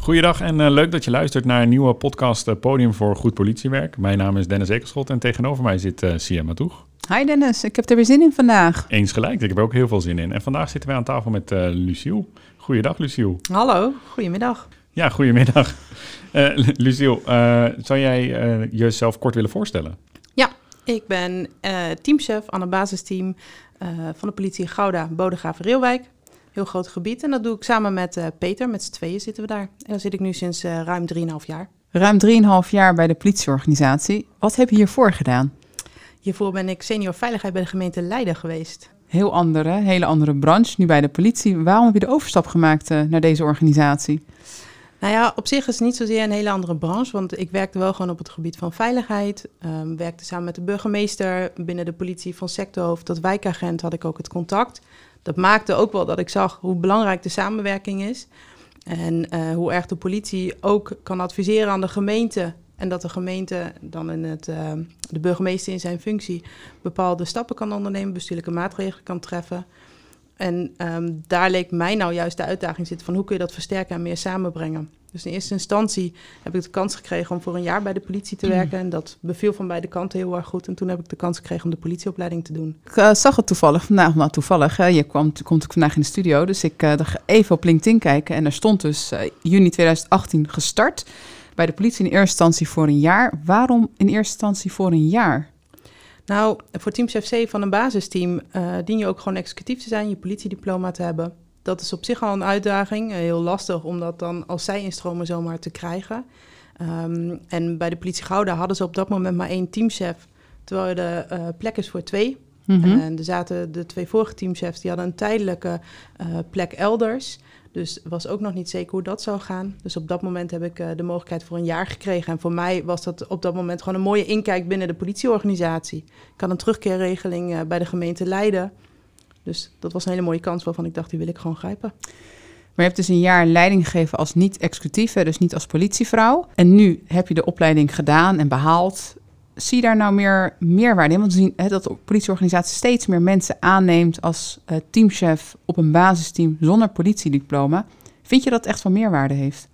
Goeiedag en uh, leuk dat je luistert naar een nieuwe podcast uh, Podium voor Goed Politiewerk. Mijn naam is Dennis Ekelschot en tegenover mij zit uh, Sia Matoeg. Hi Dennis, ik heb er weer zin in vandaag. Eens gelijk, ik heb er ook heel veel zin in. En vandaag zitten wij aan tafel met uh, Luciel. Goeiedag Luciel. Hallo, goedemiddag. Ja, goedemiddag. Uh, Luciel, uh, zou jij jezelf kort willen voorstellen? Ja, ik ben teamchef aan het basisteam van de politie Gouda, Bodegraven, Reelwijk heel groot gebied. En dat doe ik samen met uh, Peter. Met z'n tweeën zitten we daar. En daar zit ik nu sinds uh, ruim 3,5 jaar. Ruim 3,5 jaar bij de politieorganisatie. Wat heb je hiervoor gedaan? Hiervoor ben ik senior veiligheid bij de gemeente Leiden geweest. Heel andere, hele andere branche, nu bij de politie. Waarom heb je de overstap gemaakt uh, naar deze organisatie? Nou ja, op zich is het niet zozeer een hele andere branche, want ik werkte wel gewoon op het gebied van veiligheid. Um, werkte samen met de burgemeester binnen de politie van sectorhoofd tot wijkagent had ik ook het contact dat maakte ook wel dat ik zag hoe belangrijk de samenwerking is. En uh, hoe erg de politie ook kan adviseren aan de gemeente. En dat de gemeente dan in het, uh, de burgemeester in zijn functie bepaalde stappen kan ondernemen, bestuurlijke maatregelen kan treffen. En um, daar leek mij nou juist de uitdaging zitten van hoe kun je dat versterken en meer samenbrengen. Dus in eerste instantie heb ik de kans gekregen om voor een jaar bij de politie te werken. En dat beviel van beide kanten heel erg goed. En toen heb ik de kans gekregen om de politieopleiding te doen. Ik uh, zag het toevallig vandaag, maar toevallig. Hè, je kwam, komt ook vandaag in de studio. Dus ik uh, dacht even op LinkedIn kijken. En er stond dus uh, juni 2018 gestart. Bij de politie in eerste instantie voor een jaar. Waarom in eerste instantie voor een jaar? Nou, voor Teamchef C van een basisteam dien je ook gewoon executief te zijn, je politiediploma te hebben dat is op zich al een uitdaging. Eh, heel lastig om dat dan als zij instromen zomaar te krijgen. Um, en bij de politie Gouda hadden ze op dat moment maar één teamchef, terwijl er uh, plek is voor twee. Mm -hmm. En er zaten de twee vorige teamchefs, die hadden een tijdelijke uh, plek elders. Dus was ook nog niet zeker hoe dat zou gaan. Dus op dat moment heb ik uh, de mogelijkheid voor een jaar gekregen. En voor mij was dat op dat moment gewoon een mooie inkijk binnen de politieorganisatie. Ik had een terugkeerregeling bij de gemeente Leiden. Dus dat was een hele mooie kans waarvan ik dacht, die wil ik gewoon grijpen. Maar je hebt dus een jaar leiding gegeven als niet-executief, dus niet als politievrouw. En nu heb je de opleiding gedaan en behaald. Zie je daar nou meer meerwaarde in? Want we zien hè, dat de politieorganisatie steeds meer mensen aanneemt als uh, teamchef op een basisteam zonder politiediploma. Vind je dat echt van meerwaarde heeft?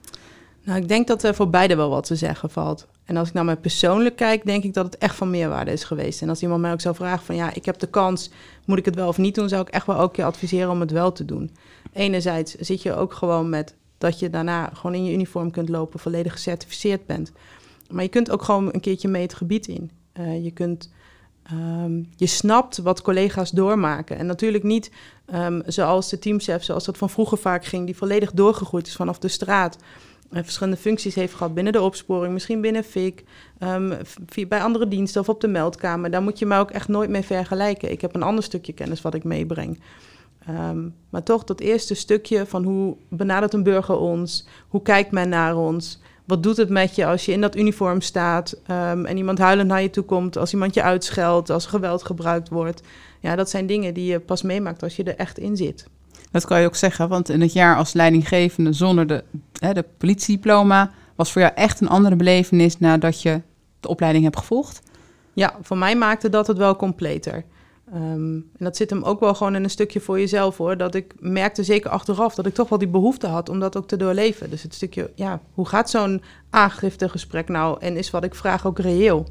Nou, ik denk dat er voor beide wel wat te zeggen valt. En als ik naar mij persoonlijk kijk, denk ik dat het echt van meerwaarde is geweest. En als iemand mij ook zou vragen van ja, ik heb de kans, moet ik het wel of niet doen, zou ik echt wel ook je adviseren om het wel te doen. Enerzijds zit je ook gewoon met dat je daarna gewoon in je uniform kunt lopen, volledig gecertificeerd bent. Maar je kunt ook gewoon een keertje mee het gebied in. Uh, je kunt, um, je snapt wat collega's doormaken. En natuurlijk niet um, zoals de teamchef, zoals dat van vroeger vaak ging, die volledig doorgegroeid is vanaf de straat verschillende functies heeft gehad binnen de opsporing, misschien binnen FIC, um, bij andere diensten of op de meldkamer. Daar moet je mij ook echt nooit mee vergelijken. Ik heb een ander stukje kennis wat ik meebreng. Um, maar toch dat eerste stukje van hoe benadert een burger ons, hoe kijkt men naar ons, wat doet het met je als je in dat uniform staat um, en iemand huilend naar je toe komt, als iemand je uitscheldt, als geweld gebruikt wordt. Ja, dat zijn dingen die je pas meemaakt als je er echt in zit. Dat kan je ook zeggen, want in het jaar als leidinggevende zonder de, hè, de politiediploma was voor jou echt een andere belevenis nadat je de opleiding hebt gevolgd? Ja, voor mij maakte dat het wel completer. Um, en dat zit hem ook wel gewoon in een stukje voor jezelf hoor. Dat ik merkte zeker achteraf dat ik toch wel die behoefte had om dat ook te doorleven. Dus het stukje, ja, hoe gaat zo'n aangiftegesprek nou en is wat ik vraag ook reëel?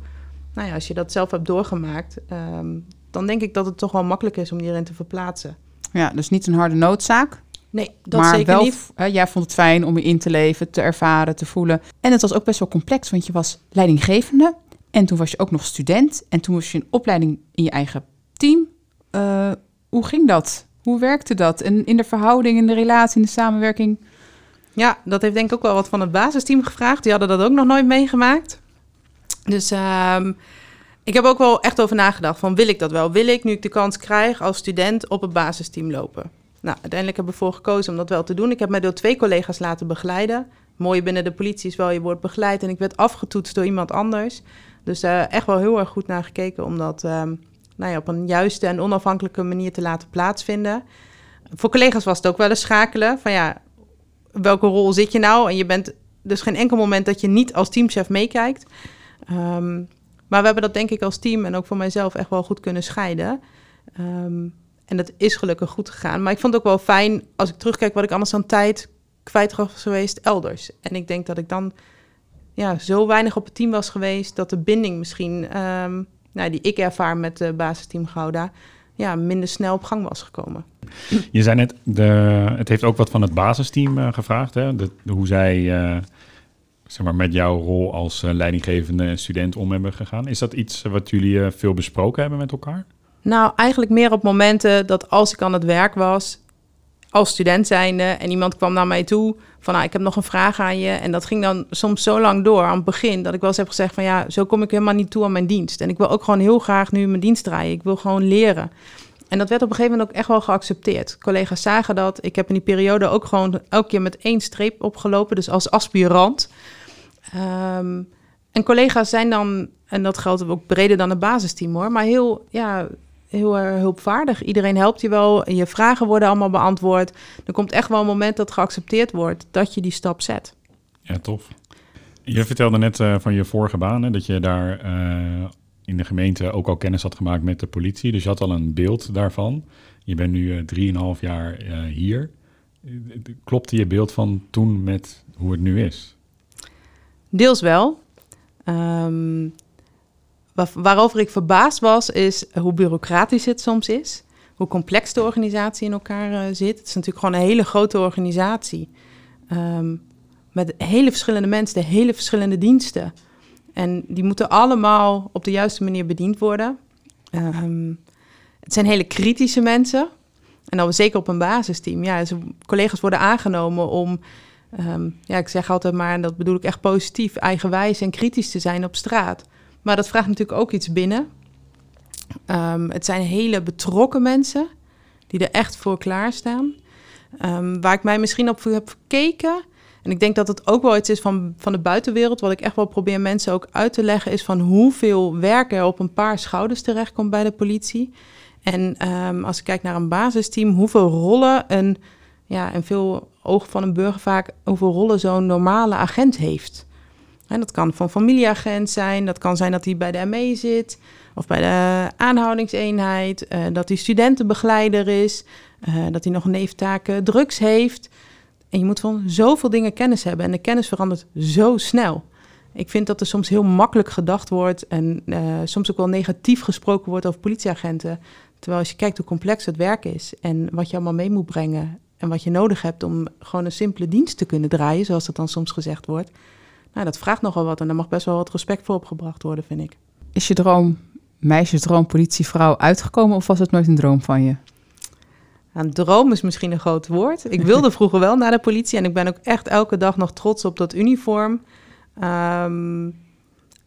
Nou ja, als je dat zelf hebt doorgemaakt, um, dan denk ik dat het toch wel makkelijk is om je erin te verplaatsen. Ja, dus niet een harde noodzaak. Nee, dat maar zeker wel, niet. Hè, jij vond het fijn om je in te leven, te ervaren, te voelen. En het was ook best wel complex, want je was leidinggevende. En toen was je ook nog student. En toen was je een opleiding in je eigen team. Uh, hoe ging dat? Hoe werkte dat? En in de verhouding, in de relatie, in de samenwerking? Ja, dat heeft denk ik ook wel wat van het basisteam gevraagd. Die hadden dat ook nog nooit meegemaakt. Dus um, ik heb ook wel echt over nagedacht van wil ik dat wel? Wil ik nu ik de kans krijg als student op het basisteam lopen? Nou, uiteindelijk heb ik ervoor gekozen om dat wel te doen. Ik heb mij door twee collega's laten begeleiden. Mooi binnen de politie is wel, je wordt begeleid en ik werd afgetoetst door iemand anders. Dus uh, echt wel heel erg goed naar gekeken om dat um, nou ja, op een juiste en onafhankelijke manier te laten plaatsvinden. Voor collega's was het ook wel eens schakelen van ja, welke rol zit je nou? En je bent dus geen enkel moment dat je niet als teamchef meekijkt. Um, maar we hebben dat denk ik als team en ook voor mijzelf echt wel goed kunnen scheiden. Um, en dat is gelukkig goed gegaan. Maar ik vond het ook wel fijn als ik terugkijk wat ik anders aan tijd kwijt was geweest elders. En ik denk dat ik dan ja, zo weinig op het team was geweest dat de binding misschien, ehm, nou, die ik ervaar met de basisteam Gouda, ja, minder snel op gang was gekomen. Je zei net, de, het heeft ook wat van het basisteam uh, gevraagd, hè? Hoe zij uh, zeg maar, met jouw rol als uh, leidinggevende student om hebben gegaan. Is dat iets wat jullie veel besproken hebben met elkaar? Nou, eigenlijk meer op momenten dat als ik aan het werk was, als student zijnde, en iemand kwam naar mij toe van, nou, ik heb nog een vraag aan je. En dat ging dan soms zo lang door aan het begin, dat ik wel eens heb gezegd van, ja, zo kom ik helemaal niet toe aan mijn dienst. En ik wil ook gewoon heel graag nu mijn dienst draaien. Ik wil gewoon leren. En dat werd op een gegeven moment ook echt wel geaccepteerd. Collega's zagen dat. Ik heb in die periode ook gewoon elke keer met één streep opgelopen, dus als aspirant. Um, en collega's zijn dan, en dat geldt ook breder dan het basisteam hoor, maar heel, ja, heel uh, hulpvaardig. Iedereen helpt je wel. Je vragen worden allemaal beantwoord. Er komt echt wel een moment dat geaccepteerd wordt dat je die stap zet. Ja, tof. Je vertelde net uh, van je vorige baan hè, dat je daar uh, in de gemeente ook al kennis had gemaakt met de politie. Dus je had al een beeld daarvan. Je bent nu drieënhalf jaar hier. Klopte je beeld van toen met hoe het nu is? Deels wel. Um, waarover ik verbaasd was, is hoe bureaucratisch het soms is. Hoe complex de organisatie in elkaar uh, zit. Het is natuurlijk gewoon een hele grote organisatie. Um, met hele verschillende mensen, de hele verschillende diensten. En die moeten allemaal op de juiste manier bediend worden. Um, het zijn hele kritische mensen. En dan zeker op een basisteam. Ja, collega's worden aangenomen om, um, ja, ik zeg altijd maar, en dat bedoel ik echt positief, eigenwijs en kritisch te zijn op straat. Maar dat vraagt natuurlijk ook iets binnen. Um, het zijn hele betrokken mensen die er echt voor klaarstaan. Um, waar ik mij misschien op heb gekeken. En ik denk dat het ook wel iets is van, van de buitenwereld. Wat ik echt wel probeer mensen ook uit te leggen. Is van hoeveel werk er op een paar schouders terechtkomt bij de politie. En als ik kijk naar een basisteam. Hoeveel rollen een. Ja, en veel ogen van een burger vaak. Hoeveel rollen zo'n normale agent heeft. En dat kan van familieagent zijn, dat kan zijn dat hij bij de ME zit of bij de aanhoudingseenheid, uh, dat hij studentenbegeleider is, uh, dat hij nog neeftaken drugs heeft. En je moet van zoveel dingen kennis hebben en de kennis verandert zo snel. Ik vind dat er soms heel makkelijk gedacht wordt en soms ook wel negatief gesproken wordt over politieagenten. Terwijl als je kijkt hoe complex het werk is en wat je allemaal mee moet brengen en wat je nodig hebt om gewoon een simpele dienst te kunnen draaien, zoals dat dan soms gezegd wordt, nou, dat vraagt nogal wat en daar mag best wel wat respect voor opgebracht worden, vind ik. Is je droom, meisjesdroom, politievrouw uitgekomen of was het nooit een droom van je? Een droom is misschien een groot woord. Ik wilde vroeger wel naar de politie en ik ben ook echt elke dag nog trots op dat uniform. Um,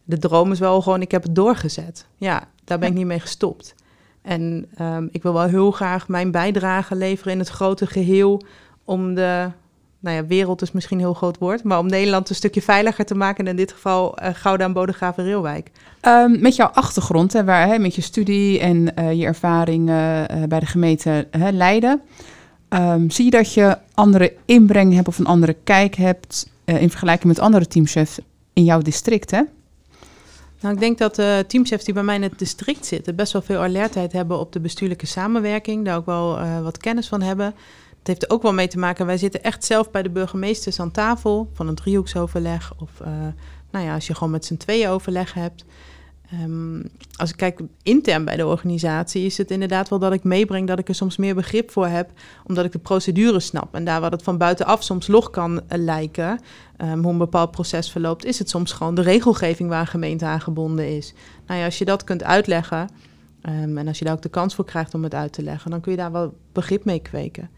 de droom is wel gewoon, ik heb het doorgezet. Ja, daar ben ik niet mee gestopt. En um, ik wil wel heel graag mijn bijdrage leveren in het grote geheel om de nou ja, wereld is misschien een heel groot woord, maar om Nederland een stukje veiliger te maken. En in dit geval uh, Gouda en Bodegraven Reelwijk. Um, met jouw achtergrond, hè, met je studie en uh, je ervaring uh, bij de gemeente hè, Leiden. Um, zie je dat je andere inbreng hebt of een andere kijk hebt in vergelijking met andere teamchefs in jouw district, hè? Nou, ik denk dat de teamchefs die bij mij in het district zitten best wel veel alertheid hebben op de bestuurlijke samenwerking. Daar ook wel wat kennis van hebben. Het heeft er ook wel mee te maken. Wij zitten echt zelf bij de burgemeesters aan tafel van een driehoeksoverleg. Of uh, nou ja, als je gewoon met z'n tweeën overleg hebt. Um, als ik kijk intern bij de organisatie, is het inderdaad wel dat ik meebreng dat ik er soms meer begrip voor heb, omdat ik de procedure snap. En daar wat het van buitenaf soms log kan uh, lijken, um, hoe een bepaald proces verloopt, is het soms gewoon de regelgeving waar een gemeente aan gebonden is. Nou ja, als je dat kunt uitleggen, um, en als je daar ook de kans voor krijgt om het uit te leggen, dan kun je daar wel begrip mee kweken.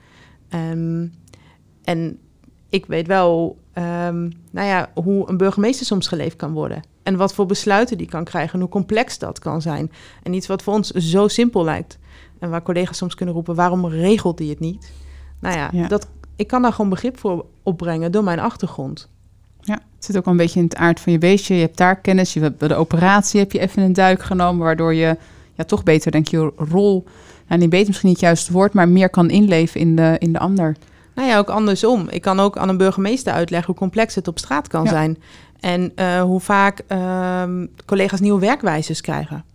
En ik weet wel nou ja, hoe een burgemeester soms geleefd kan worden. En wat voor besluiten die kan krijgen en hoe complex dat kan zijn. En iets wat voor ons zo simpel lijkt. En waar collega's soms kunnen roepen, waarom regelt die het niet? Nou ja, ja. Dat, ik kan daar gewoon begrip voor opbrengen door mijn achtergrond. Ja, het zit ook een beetje in het aard van je beestje. Je hebt daar kennis, je hebt bij de operatie heb je even een duik genomen... waardoor je ja, toch beter, denk je, rol nou, niet beter misschien niet het juiste woord, maar meer kan inleven in de, in de ander. Nou ja, ook andersom. Ik kan ook aan een burgemeester uitleggen hoe complex het op straat kan ja. zijn. En uh, hoe vaak uh, collega's nieuwe werkwijzes krijgen.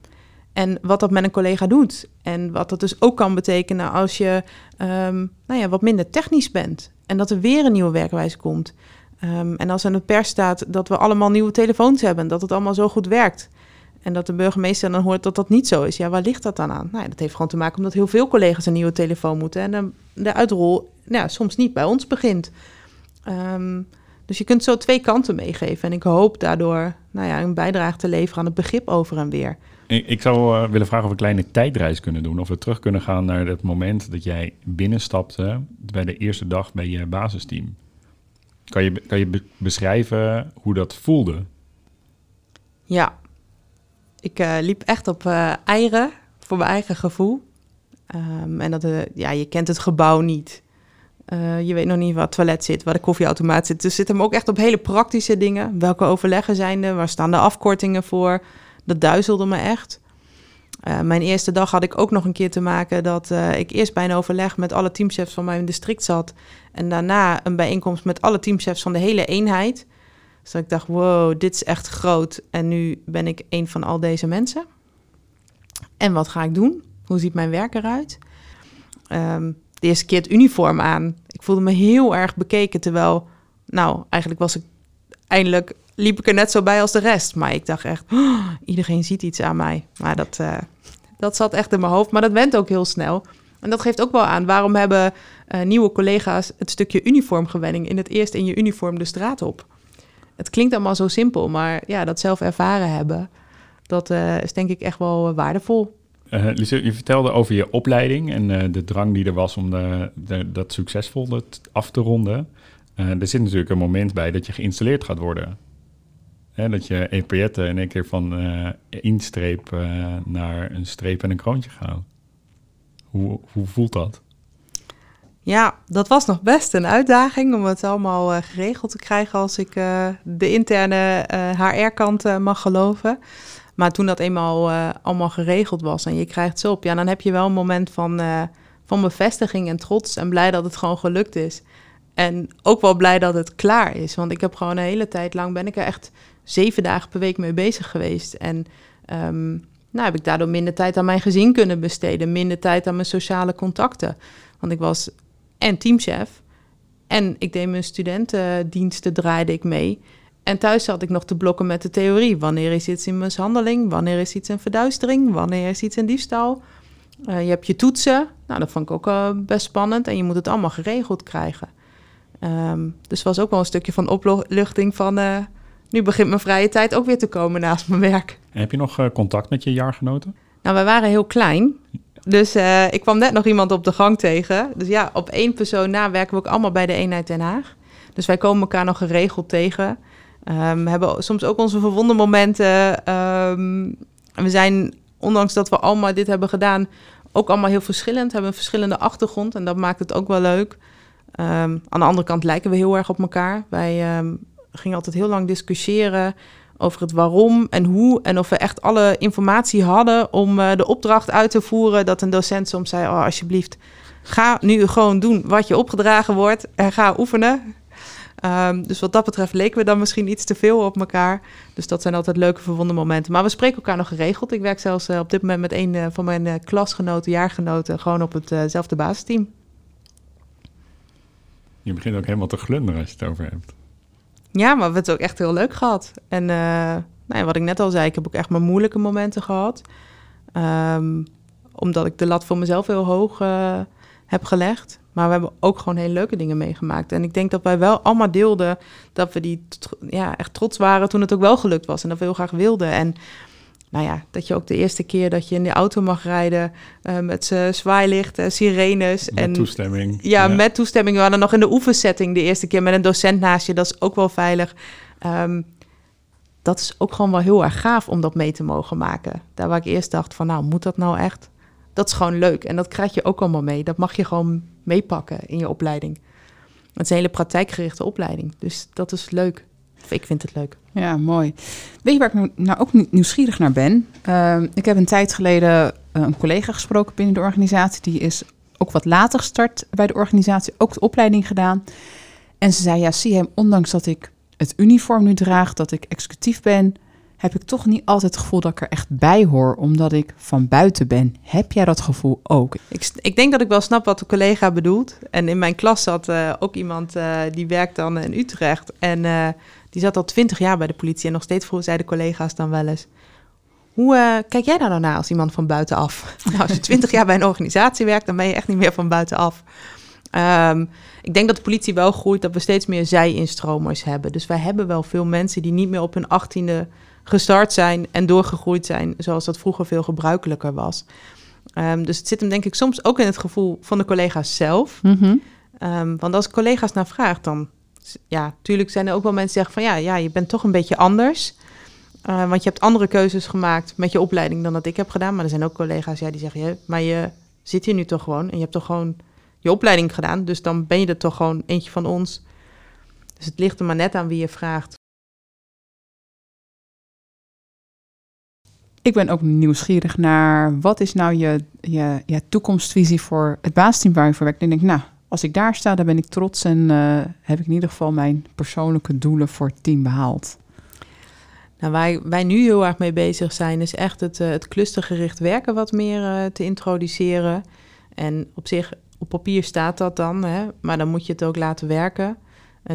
En wat dat met een collega doet. En wat dat dus ook kan betekenen als je ehm, nou ja, wat minder technisch bent. En dat er weer een nieuwe werkwijze komt. Ehm, en als er in de pers staat dat we allemaal nieuwe telefoons hebben, dat het allemaal zo goed werkt. En dat de burgemeester dan hoort dat dat niet zo is. Ja, waar ligt dat dan aan? Nou, dat heeft gewoon te maken omdat heel veel collega's een nieuwe telefoon moeten. En de, de uitrol nou, ja, soms niet bij ons begint. Ehm, dus je kunt zo twee kanten meegeven. En ik hoop daardoor nou ja, een bijdrage te leveren aan het begrip over en weer. Ik, zou uh, willen vragen of we een kleine tijdreis kunnen doen. Of we terug kunnen gaan naar het moment dat jij binnenstapte bij de eerste dag bij je basisteam. Kan je, kan je beschrijven hoe dat voelde? Ja, ik uh, liep echt op uh, eieren voor mijn eigen gevoel. Um, en dat, uh, ja, je kent het gebouw niet. Je weet nog niet waar het toilet zit, waar de koffieautomaat zit. Dus zit hem ook echt op hele praktische dingen. Welke overleggen zijn er? Waar staan de afkortingen voor? Dat duizelde me echt. mijn eerste dag had ik ook nog een keer te maken dat ik eerst bij een overleg met alle teamchefs van mijn district zat. En daarna een bijeenkomst met alle teamchefs van de hele eenheid. Dus ik dacht, wow, dit is echt groot. En nu ben ik een van al deze mensen. En wat ga ik doen? Hoe ziet mijn werk eruit? Um, de eerste keer het uniform aan. Ik voelde me heel erg bekeken, terwijl, nou, eigenlijk was ik eindelijk liep ik er net zo bij als de rest. Maar ik dacht echt, oh, iedereen ziet iets aan mij. Maar dat, uh, dat zat echt in mijn hoofd. Maar dat went ook heel snel. En dat geeft ook wel aan waarom hebben uh, nieuwe collega's het stukje uniformgewenning in het eerst in je uniform de straat op het klinkt allemaal zo simpel, maar ja, dat zelf ervaren hebben, dat uh, is denk ik echt wel waardevol. Uh, je vertelde over je opleiding en uh, de drang die er was om de, de, dat succesvol af te ronden. er zit natuurlijk een moment bij dat je geïnstalleerd gaat worden. Hè, dat je EPJ'en in één keer van instreep naar een streep en een kroontje gaan. Hoe, hoe voelt dat? Ja, dat was nog best een uitdaging om het allemaal uh, geregeld te krijgen als ik uh, de interne uh, HR-kant mag geloven. Maar toen dat eenmaal allemaal geregeld was en je krijgt ze op, ja, dan heb je wel een moment van, van bevestiging en trots en blij dat het gewoon gelukt is. En ook wel blij dat het klaar is, want ik heb gewoon een hele tijd lang ben ik er echt zeven dagen per week mee bezig geweest. En um, nou heb ik daardoor minder tijd aan mijn gezin kunnen besteden, minder tijd aan mijn sociale contacten. Want ik was en teamchef. En ik deed mijn studentendiensten, draaide ik mee. En thuis had ik nog te blokken met de theorie. Wanneer is iets in mishandeling? Wanneer is iets een verduistering? Wanneer is iets een diefstal? Uh, je hebt je toetsen. Nou, dat vond ik ook uh, best spannend. En je moet het allemaal geregeld krijgen. Um, dus was ook wel een stukje van opluchting van... Uh, nu begint mijn vrije tijd ook weer te komen naast mijn werk. En heb je nog contact met je jaargenoten? Nou, wij waren heel klein. Dus ik kwam net nog iemand op de gang tegen. Dus ja, op één persoon na werken we ook allemaal bij de eenheid Den Haag. Dus wij komen elkaar nog geregeld tegen. Um, we hebben soms ook onze verwonde momenten. Um, we zijn, ondanks dat we allemaal dit hebben gedaan, ook allemaal heel verschillend. Hebben een verschillende achtergrond en dat maakt het ook wel leuk. Um, aan de andere kant lijken we heel erg op elkaar. Wij gingen altijd heel lang discussiëren over het waarom en hoe. En of we echt alle informatie hadden om uh, de opdracht uit te voeren. Dat een docent soms zei: Oh, alsjeblieft, ga nu gewoon doen wat je opgedragen wordt en ga oefenen. Um, dus wat dat betreft leken we dan misschien iets te veel op elkaar. Dus dat zijn altijd leuke verwonde momenten. Maar we spreken elkaar nog geregeld. Ik werk zelfs uh, op dit moment met een uh, van mijn uh, klasgenoten, jaargenoten, gewoon op hetzelfde basisteam. Je begint ook helemaal te glunderen als je het over hebt. Ja, maar we hebben het ook echt heel leuk gehad. En nou ja, wat ik net al zei, ik heb ook echt mijn moeilijke momenten gehad. Um, omdat ik de lat voor mezelf heel hoog heb gelegd. Maar we hebben ook gewoon hele leuke dingen meegemaakt. En ik denk dat wij wel allemaal deelden dat we die ja, echt trots waren toen het ook wel gelukt was. En dat we heel graag wilden. En nou ja, dat je ook de eerste keer dat je in de auto mag rijden uh, met zwaailichten, sirenes. Met en, toestemming. Ja, ja, met toestemming. We hadden nog in de oefensetting de eerste keer met een docent naast je. Dat is ook wel veilig. Um, dat is ook gewoon wel heel erg gaaf om dat mee te mogen maken. Daar waar ik eerst dacht van, nou, moet dat nou echt? Dat is gewoon leuk. En dat krijg je ook allemaal mee. Dat mag je gewoon meepakken in je opleiding. Het is een hele praktijkgerichte opleiding. Dus dat is leuk. Ik vind het leuk. Ja, mooi. Weet je waar ik nou, nou ook nieuwsgierig naar ben? Uh, ik heb een tijd geleden uh, een collega gesproken binnen de organisatie. Die is ook wat later gestart bij de organisatie, ook de opleiding gedaan. En ze zei, ja, zie hem, ondanks dat ik het uniform nu draag, dat ik executief ben, heb ik toch niet altijd het gevoel dat ik er echt bij hoor, omdat ik van buiten ben. Heb jij dat gevoel ook? Ik, ik denk dat ik wel snap wat de collega bedoelt. En in mijn klas zat uh, ook iemand uh, die werkt dan in Utrecht. En uh, die zat al twintig jaar bij de politie. En nog steeds vroegen zij de collega's dan wel eens... Hoe kijk jij daar nou naar als iemand van buitenaf? nou, als je twintig jaar bij een organisatie werkt, dan ben je echt niet meer van buitenaf. Um, ik denk dat de politie wel groeit, dat we steeds meer zij-instromers hebben. Dus wij hebben wel veel mensen die niet meer op hun achttiende gestart zijn en doorgegroeid zijn, zoals dat vroeger veel gebruikelijker was. Um, dus het zit hem denk ik soms ook in het gevoel van de collega's zelf. Mm -hmm. um, want als collega's naar vraagt, dan ja, natuurlijk zijn er ook wel mensen die zeggen van ja, ja, je bent toch een beetje anders. Uh, want je hebt andere keuzes gemaakt met je opleiding dan dat ik heb gedaan. Maar er zijn ook collega's ja, die zeggen, ja, maar je zit hier nu toch gewoon en je hebt toch gewoon je opleiding gedaan. Dus dan ben je er toch gewoon eentje van ons. Dus het ligt er maar net aan wie je vraagt. Ik ben ook nieuwsgierig naar wat is nou je, je, toekomstvisie voor het baasteam waar je voor werkt. En ik denk, nou, als ik daar sta, dan ben ik trots en uh, heb ik in ieder geval mijn persoonlijke doelen voor het team behaald. Nou, waar wij nu heel erg mee bezig zijn, is echt het, uh, het clustergericht werken wat meer uh, te introduceren. En op zich, op papier staat dat dan, hè, maar dan moet je het ook laten werken.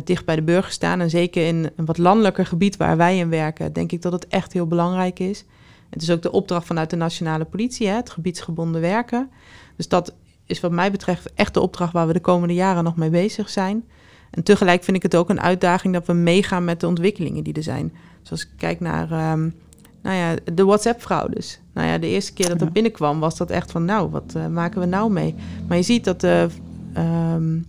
Dicht bij de burger staan. En zeker in een wat landelijker gebied waar wij in werken, denk ik dat het echt heel belangrijk is. Het is ook de opdracht vanuit de nationale politie, hè, het gebiedsgebonden werken. Dus dat is wat mij betreft echt de opdracht waar we de komende jaren nog mee bezig zijn. En tegelijk vind ik het ook een uitdaging dat we meegaan met de ontwikkelingen die er zijn. Dus ik kijk naar um, nou ja, de WhatsApp-fraudes. Nou ja, de eerste keer dat dat binnenkwam was dat echt van... nou, wat uh, maken we nou mee? Maar je ziet dat um,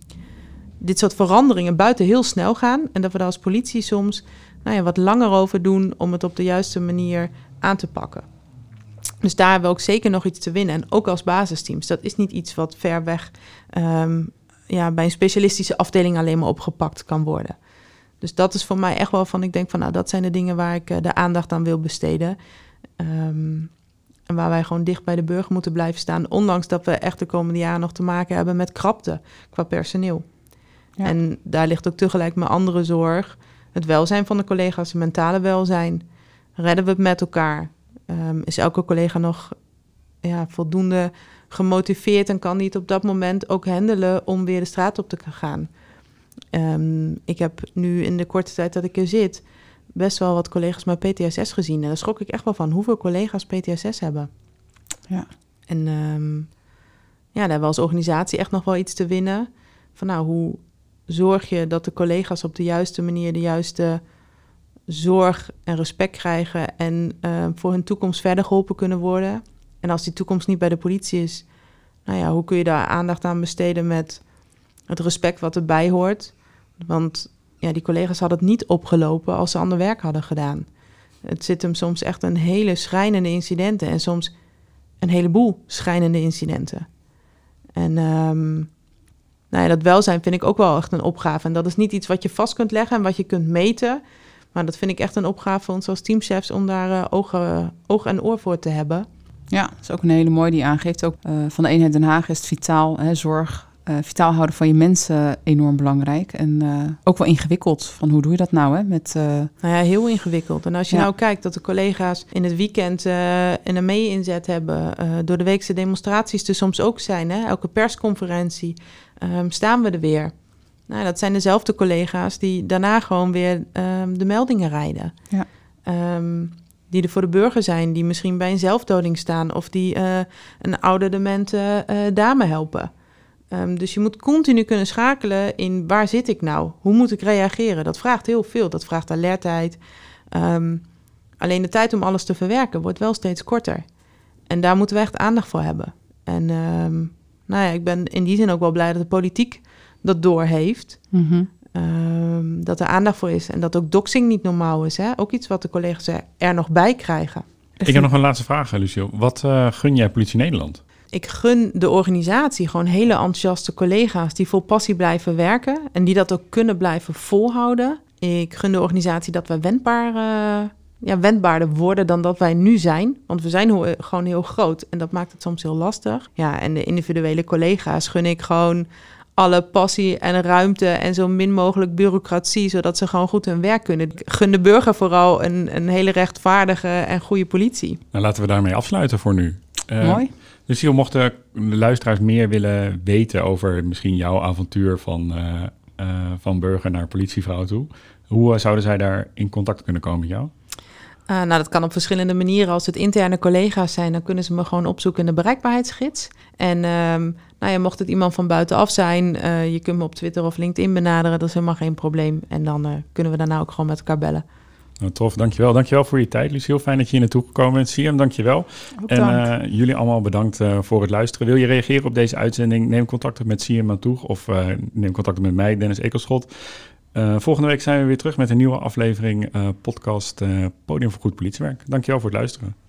dit soort veranderingen buiten heel snel gaan... en dat we daar als politie soms nou ja, wat langer over doen... om het op de juiste manier aan te pakken. Dus daar hebben we ook zeker nog iets te winnen. En ook als basisteams. Dat is niet iets wat ver weg um, ja, bij een specialistische afdeling alleen maar opgepakt kan worden. Dus dat is voor mij echt wel van, ik denk van nou, dat zijn de dingen waar ik uh, de aandacht aan wil besteden. Um, en waar wij gewoon dicht bij de burger moeten blijven staan. Ondanks dat we echt de komende jaren nog te maken hebben met krapte qua personeel. Ja. En daar ligt ook tegelijk mijn andere zorg. Het welzijn van de collega's, het mentale welzijn. Redden we het met elkaar? Um, is elke collega nog ja, voldoende gemotiveerd en kan die het op dat moment ook handelen om weer de straat op te gaan? Um, ik heb nu in de korte tijd dat ik er zit best wel wat collega's met PTSS gezien. En daar schrok ik echt wel van hoeveel collega's PTSS hebben. Ja. En um, ja, daar hebben we als organisatie echt nog wel iets te winnen. Van nou, hoe zorg je dat de collega's op de juiste manier de juiste zorg en respect krijgen en uh, voor hun toekomst verder geholpen kunnen worden. En als die toekomst niet bij de politie is, nou ja, hoe kun je daar aandacht aan besteden met het respect wat erbij hoort? Want ja, die collega's hadden het niet opgelopen als ze ander werk hadden gedaan. Het zit hem soms echt een hele schrijnende incidenten en soms een heleboel schrijnende incidenten. En um, nou ja, dat welzijn vind ik ook wel echt een opgave. En dat is niet iets wat je vast kunt leggen en wat je kunt meten. Maar dat vind ik echt een opgave voor ons als teamchefs om daar uh, ogen, oog en oor voor te hebben. Ja, dat is ook een hele mooie die aangeeft. Ook uh, van de eenheid Den Haag is het vitaal, hè, zorg, uh, vitaal houden van je mensen enorm belangrijk. En ook wel ingewikkeld. Van hoe doe je dat nou? Hè? Met. Nou ja, heel ingewikkeld. En als je ja. nou kijkt dat de collega's in het weekend een mee-inzet hebben. door de weekse demonstraties er soms ook zijn. Hè? Elke persconferentie um, staan we er weer. Nou, dat zijn dezelfde collega's die daarna gewoon weer um, de meldingen rijden. Ja. Um, die er voor de burger zijn, die misschien bij een zelfdoding staan of die uh, een oude demente uh, dame helpen. Um, dus je moet continu kunnen schakelen in waar zit ik nou? Hoe moet ik reageren? Dat vraagt heel veel. Dat vraagt alertheid. Alleen de tijd om alles te verwerken wordt wel steeds korter. En daar moeten we echt aandacht voor hebben. En nou ja, ik ben in die zin ook wel blij dat de politiek dat doorheeft. Mm -hmm. Um, dat er aandacht voor is. En dat ook doxing niet normaal is. Hè? Ook iets wat de collega's er, nog bij krijgen. Ik heb nog een laatste vraag, Lucio. Wat uh, gun jij Politie Nederland? Ik gun de organisatie gewoon hele enthousiaste collega's die vol passie blijven werken. En die dat ook kunnen blijven volhouden. Ik gun de organisatie dat we wendbaar, uh, ja, wendbaarder worden dan dat wij nu zijn. Want we zijn ho- gewoon heel groot en dat maakt het soms heel lastig. Ja, en de individuele collega's gun ik gewoon alle passie en ruimte en zo min mogelijk bureaucratie, zodat ze gewoon goed hun werk kunnen. Ik gun de burger vooral een, een hele rechtvaardige en goede politie. Nou, laten we daarmee afsluiten voor nu. Uh, Mooi. Dus hier mochten de luisteraars meer willen weten over misschien jouw avontuur van, uh, uh, van burger naar politievrouw toe. Hoe zouden zij daar in contact kunnen komen met jou? Uh, nou, dat kan op verschillende manieren. Als het interne collega's zijn, dan kunnen ze me gewoon opzoeken in de bereikbaarheidsgids. En um, nou ja, mocht het iemand van buitenaf zijn, uh, je kunt me op Twitter of LinkedIn benaderen. Dat is helemaal geen probleem. En dan uh, kunnen we daarna ook gewoon met elkaar bellen. Nou, tof, dankjewel. Dankjewel voor je tijd, Lucie. Heel fijn dat je hier naartoe gekomen bent. Siem, dankjewel. Ook en dank. jullie allemaal bedankt voor het luisteren. Wil je reageren op deze uitzending? Neem contact op met Siem aan toe of neem contact op met mij, Dennis Ekelschot. Uh, volgende week zijn we weer terug met een nieuwe aflevering uh, podcast uh, Podium voor Goed Politiewerk. Dankjewel voor het luisteren.